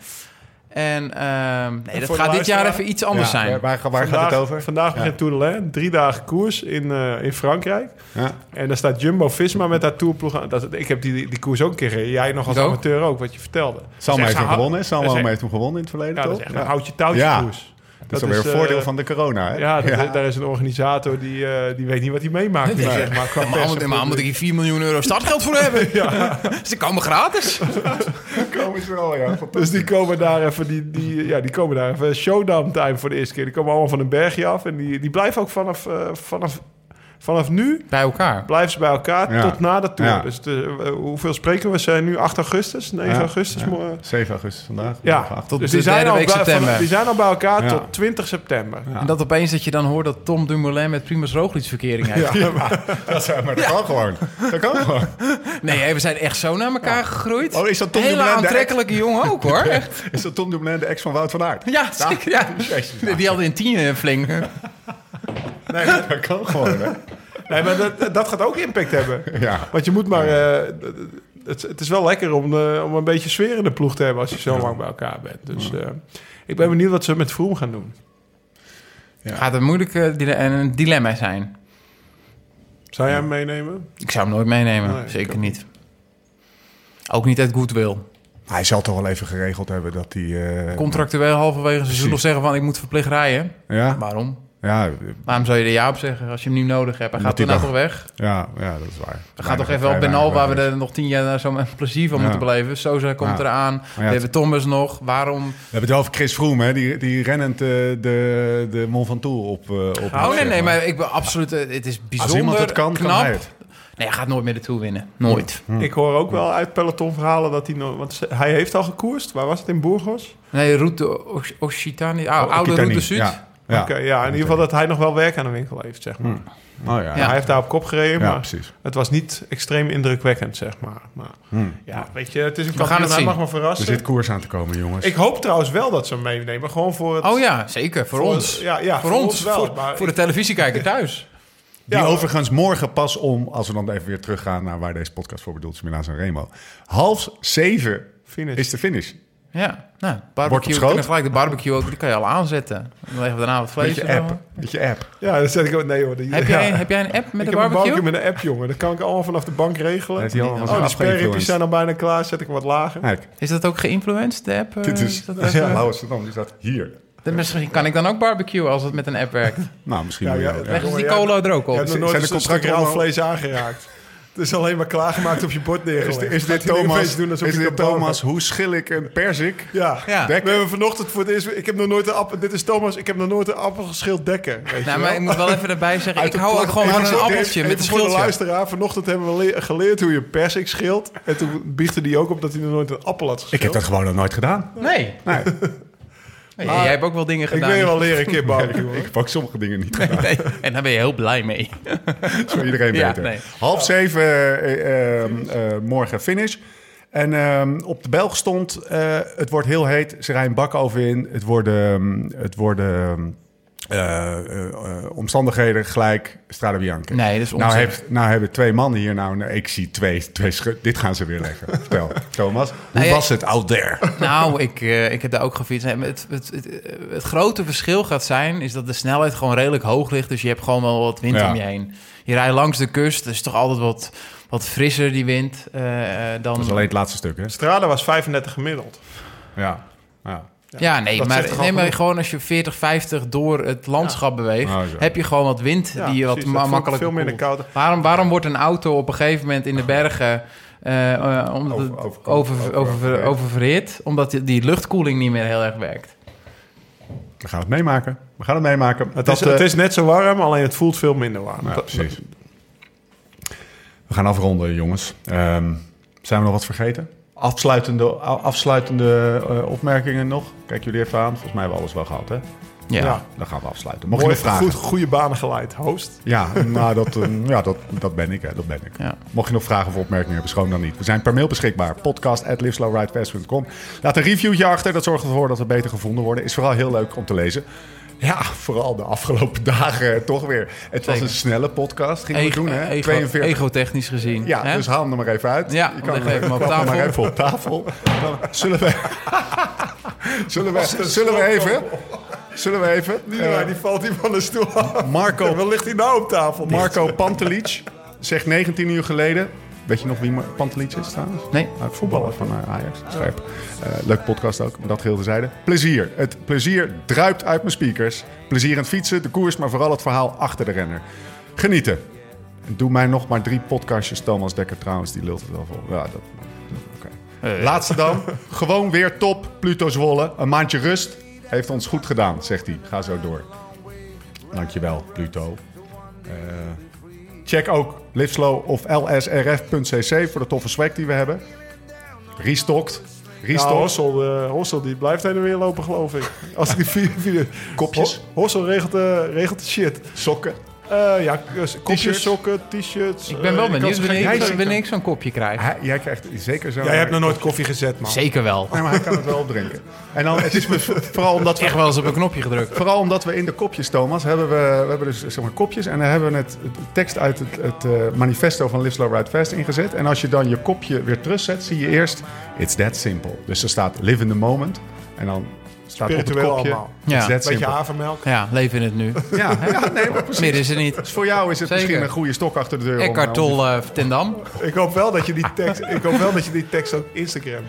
En ehm, nee, dat gaat dit jaar even iets anders
Ja,
zijn.
Waar, waar gaat het over?
Vandaag
Ja.
begint Tour de Laine. Drie dagen koers in, eh, in Frankrijk.
Ja.
En daar staat Jumbo-Visma met haar tourploeg aan. Dat, ik heb die, die koers ook een keer gereden. Jij nog als
ook.
amateur ook, wat je vertelde. Is
heeft hem gewonnen.
Echt-
heeft hem gewonnen in het verleden,
Ja, dat
toch?
is echt
Ja.
een houtje touwtje
Ja.
koers.
Dat is alweer een
eh,
voordeel van de corona, hè?
Ja, dat- daar is een organisator die, eh, die weet niet wat hij meemaakt.
Nee.
zeg maar, qua
Maar maar moet ik hier 4 miljoen euro startgeld voor hebben? Ze komen gratis.
Komen ze wel, ja.
Dus die komen daar even, die, die, ja, die komen daar even showdown time voor de eerste keer. Die komen allemaal van een bergje af. En die, die blijven ook vanaf, eh, vanaf, vanaf nu
Bij elkaar.
blijven ze bij elkaar
Ja.
tot na de Tour.
Ja.
Dus de, eh, hoeveel spreken we? Zijn nu 8 augustus, 9
Ja.
augustus.
Ja.
mo-
7 augustus vandaag.
Ja.
Tot
dus die zijn, al
week
bij,
september.
van- die zijn al bij elkaar
Ja.
tot 20 september.
Ja.
En dat opeens dat je dan hoort dat Tom Dumoulin met Primoz Roglic verkering heeft.
Dat, is- maar dat kan gewoon. Dat kan gewoon.
Nee, hè, we zijn echt zo naar elkaar gegroeid.
Oh, is dat Tom
Hele
Dumoulin de
aantrekkelijke jongen ook, hoor. Echt.
Is dat Tom Dumoulin de ex van Wout van Aert?
Ja, zeker. Ja. Die, hadden in tien eh,
Nee, dat kan gewoon, hè?
Nee, maar dat, dat gaat ook impact hebben.
Ja.
Want je moet maar... eh, het, het is wel lekker om, eh, om een beetje sfeer in de ploeg te hebben... als je zo lang bij elkaar bent. Dus eh, ik ben benieuwd wat ze met Vroom gaan doen.
Ja.
Gaat een moeilijk een dilemma zijn.
Zou jij hem meenemen?
Ik zou hem nooit meenemen.
Nee,
Zeker niet. Ook niet uit goodwill.
Hij zal toch wel even geregeld hebben dat hij... eh,
Contractueel halverwege seizoen nog zeggen van ik moet verplicht rijden.
Ja,
Waarom?
Ja,
Waarom zou je er ja op zeggen als je hem nu nodig hebt? Hij gaat
Omdat
daarna toch weg?
ja, ja, dat is waar.
We gaan toch even op Benal, waar we er nog tien jaar zo met plezier van
Ja.
moeten beleven. Sosa komt
Ja.
eraan.
ja,
we hebben Thomas nog. Waarom?
We hebben het wel over Chris Froome, hè? Die, die rennend eh, de, de Mont Ventoux op, eh, op
Oh nee,
zeg
nee, maar ik ben absoluut... eh, Het is
Als
bijzonder
iemand het kan,
knap.
kan hij het.
Nee, hij gaat nooit meer de Tour winnen. Nooit.
Ik hoor ook wel uit peloton verhalen dat hij nog... Want hij heeft al gekoerst. Waar was het? In Burgos?
Nee, Route Occitanie. Ah,
Oh,
oude
Occitanie,
Route Zuid.
Ja, ja.
Oké, ja, in ieder geval dat hij nog wel werk aan de winkel heeft, zeg maar.
Oh ja.
Hij heeft daar op kop gereden,
Ja,
maar
precies.
het was niet extreem indrukwekkend, zeg maar. maar
Hmm.
ja, weet je, het is een
We gaan
kampioen,
het
hij
zien.
mag me
Er
verrassen.
zit koers aan te komen, jongens.
Ik hoop trouwens wel dat ze hem meenemen, gewoon voor het...
Oh ja, zeker. Voor, ons.
Ja, ja,
voor, ons.
wel.
voor,
maar
voor de televisiekijker thuis.
Die
Ja.
overigens morgen pas om, als we dan even weer teruggaan naar waar deze podcast voor bedoeld is, Milaan en Remo. Half zeven
Finish.
is de finish.
Ja, nou, barbecue. Kunnen gelijk de barbecue ook, die kan je al aanzetten. Dan leggen we daarna wat vlees
Met je app. Met je app.
Ja, dan zet ik ook... Nee hoor. die-
Heb,
ja.
jij, heb jij een app met
ik
de
heb een
barbecue?
barbecue met een app, jongen. Dat kan ik allemaal vanaf de bank regelen. Oh,
afgeïnfluenced.
sperripjes zijn al bijna klaar. Zet ik hem wat lager.
Kijk,
Is dat ook geïnfluenced, de app? eh,
dit is...
dat
Ja,
even-
Lauwers Amsterdam, die staat hier.
Dan Misschien kan ik dan ook barbecuen als het met een app werkt.
Nou, misschien
Ja,
wel,
ja,
ja.
Die
ja,
colo er ook op?
hebt nog
Zijn
nooit
de allemaal-
vlees aangeraakt. Het is alleen maar klaargemaakt op je bord neergelegd.
Is, is dit Thomas,
doen
is dit hoe schil ik een perzik?
Ja.
Ja.
We hebben vanochtend voor het eerst... Ik heb nog nooit een appel... Dit is Thomas. Ik heb nog nooit een appel geschild dekken. Weet je
Nou,
wel?
maar ik moet wel even erbij zeggen,
Uit
ik hou ook gewoon van
even
een appeltje met een
voor de
schildje.
luisteraar. Vanochtend hebben we le- geleerd hoe je persik schilt. En toen biechtte hij ook op dat hij nog nooit een appel had geschild.
Ik heb dat gewoon nog nooit gedaan.
Nee.
Nee,
Jij hebt ook wel dingen
Ik
gedaan.
wil je wel leren een keer barbecue. hoor.
ik heb ook sommige dingen niet gedaan.
Nee, en daar ben je heel blij mee.
Zou iedereen
Ja, nee.
Half zeven eh, eh, eh, morgen finish. En ehm, op de Belg stond, het wordt heel heet. Ze rijden bak over in. Het worden, ehm, het worden eh, eh, eh, omstandigheden gelijk Strade Bianca.
Nee, dat is
nou, heeft, nou hebben twee mannen hier nou... nou, ik zie twee, twee Dit gaan ze weer leggen. Vertel, Thomas. Hoe
Nou ja,
was het out there?
Nou, ik, eh, ik heb daar ook gefietst. Het, het, het, het grote verschil gaat zijn, is dat de snelheid gewoon redelijk hoog ligt. Dus je hebt gewoon wel wat wind
Ja.
om je heen. Je rijdt langs de kust, dus toch altijd wat, wat frisser die wind. eh, eh, dan...
Dat is alleen het laatste stuk, hè?
Strada was 35 gemiddeld.
Ja. ja.
Ja, nee, maar, nee, maar gewoon als je 40, 50 door het landschap beweegt,
Oh, zo.
heb je gewoon wat wind
Ja,
die je wat
precies.
ma-
Dat voelt
makkelijker
veel minder koud.
Waarom, waarom wordt een auto op een gegeven moment in de bergen eh, eh, omdat
Over- over-
over,
over-
over,
oververhit.
Omdat die- luchtkoeling niet meer heel erg werkt.
We gaan het meemaken. We gaan het meemaken.
Het,
Dat,
is, het
eh,
is net zo warm, alleen het voelt veel minder warm.
Ja,
Dat-
precies. We gaan afronden, jongens. Ehm, zijn we nog wat vergeten? Afsluitende, afsluitende eh, opmerkingen nog? Kijk jullie even aan. Volgens mij hebben we alles wel gehad, hè?
Ja.
Ja.
Dan gaan we afsluiten. Mocht je nog vragen?
goed, goede banen geleid, host.
Ja, nou, dat, eh, ja dat, dat ben ik. Hè, dat ben ik.
Ja.
Mocht je nog vragen of opmerkingen hebben, schroom dan niet. We zijn per mail beschikbaar. Podcast at liveslowridefast.com. Laat een reviewtje achter. Dat zorgt ervoor dat we beter gevonden worden. Is vooral heel leuk om te lezen. Ja, vooral de afgelopen dagen toch weer. Het was een snelle podcast. Gingen we doen, hè?
ego,
42
egotechnisch gezien.
Ja,
hè?
dus haal hem er maar even uit.
Ja,
je kan
leg
hem
even op tafel.
maar even op tafel. Dan zullen we... zullen we, zullen we even... Zullen we even...
Die,
eh,
die valt hier van de stoel af.
Marco,
Wat ligt hij nou op tafel?
Marco Pantelic zegt 19 uur geleden... Weet je nog wie Pantelic is trouwens?
Nee.
Voetballer van eh, Ajax. Scherp. Eh, leuke podcast ook, maar dat geheel tezijde. Plezier. Het plezier druipt uit mijn speakers. Plezier in het fietsen, de koers, maar vooral het verhaal achter de renner. Genieten. En Doe mij nog maar drie podcastjes. Thomas Dekker trouwens, die lult het wel vol. Ja, dat... oké. Laatste dan. Gewoon weer top. Pluto Zwolle. Een maandje rust. Heeft ons goed gedaan, zegt hij. Ga zo door. Dankjewel, Pluto. Eh, check ook Liveslow of lsrf.cc voor de toffe swag die we hebben. Restocked.
Ja. Hossel, eh, Hossel die blijft heen en weer lopen, geloof ik. Als ik die vier, vier
Kopjes.
Ho- Hossel regelt, eh, regelt de shit.
Sokken.
Eh, ja, kopjes, sokken, t-shirts.
Ik ben wel
eh,
benieuwd wanneer, ik- zo'n kopje krijg.
Hij- jij krijgt zeker zo.
Jij hebt nog nooit koffie gezet, man.
Zeker wel.
Nee, maar hij kan het wel opdrinken. En dan, het is me- vooral omdat we
Echt wel eens op een knopje gedrukt.
Vooral omdat we in de kopjes, Thomas, hebben we, we hebben dus zeg maar kopjes en dan hebben we het, het tekst uit het, het eh, manifesto van Live Slow Ride Fast ingezet. En als je dan je kopje weer terugzet, zie je eerst It's that simple. Dus er staat Live in the moment en dan staat op het
Spiritueel
kopje
allemaal.
Ja.
that
Beetje havermelk.
Ja, leven in het nu.
Ja, ja, nee, maar precies.
Meer is er niet.
Dus voor jou is het
Zeker.
misschien een goede stok achter de deur. om-
Eckhart
om-
Tolle uh, ten Dam.
Ik hoop wel dat je die tekst, ik hoop wel dat je die tekst ook Instagramt.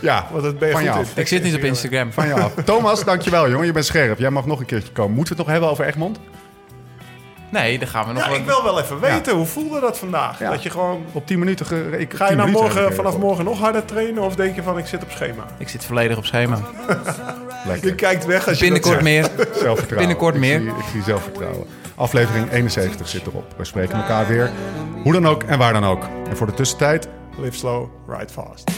Ja,
Want dat ben je
Van
goed
je
in.
af.
Ik zit niet op Instagram.
van je af. Thomas, dankjewel jongen. Je bent scherp. Jij mag nog een keertje komen. Moeten we het nog hebben over Egmond?
Nee, dan gaan we nog
Ja,
wel-
ik wil wel even weten, hoe voelde dat vandaag?
Ja.
Dat je gewoon...
Op 10 minuten. Ge- ik,
Ga je
10
nou morgen, vanaf morgen nog harder trainen? Of denk je van, ik zit op schema?
Ik zit volledig op schema.
Lekker.
Je kijkt weg als je
Binnenkort meer.
Zelfvertrouwen.
Binnenkort
ik
meer.
Zie, ik zie zelfvertrouwen. Aflevering 71 zit erop. We spreken elkaar weer. Hoe dan ook en waar dan ook. En voor de tussentijd,
Live slow, ride fast.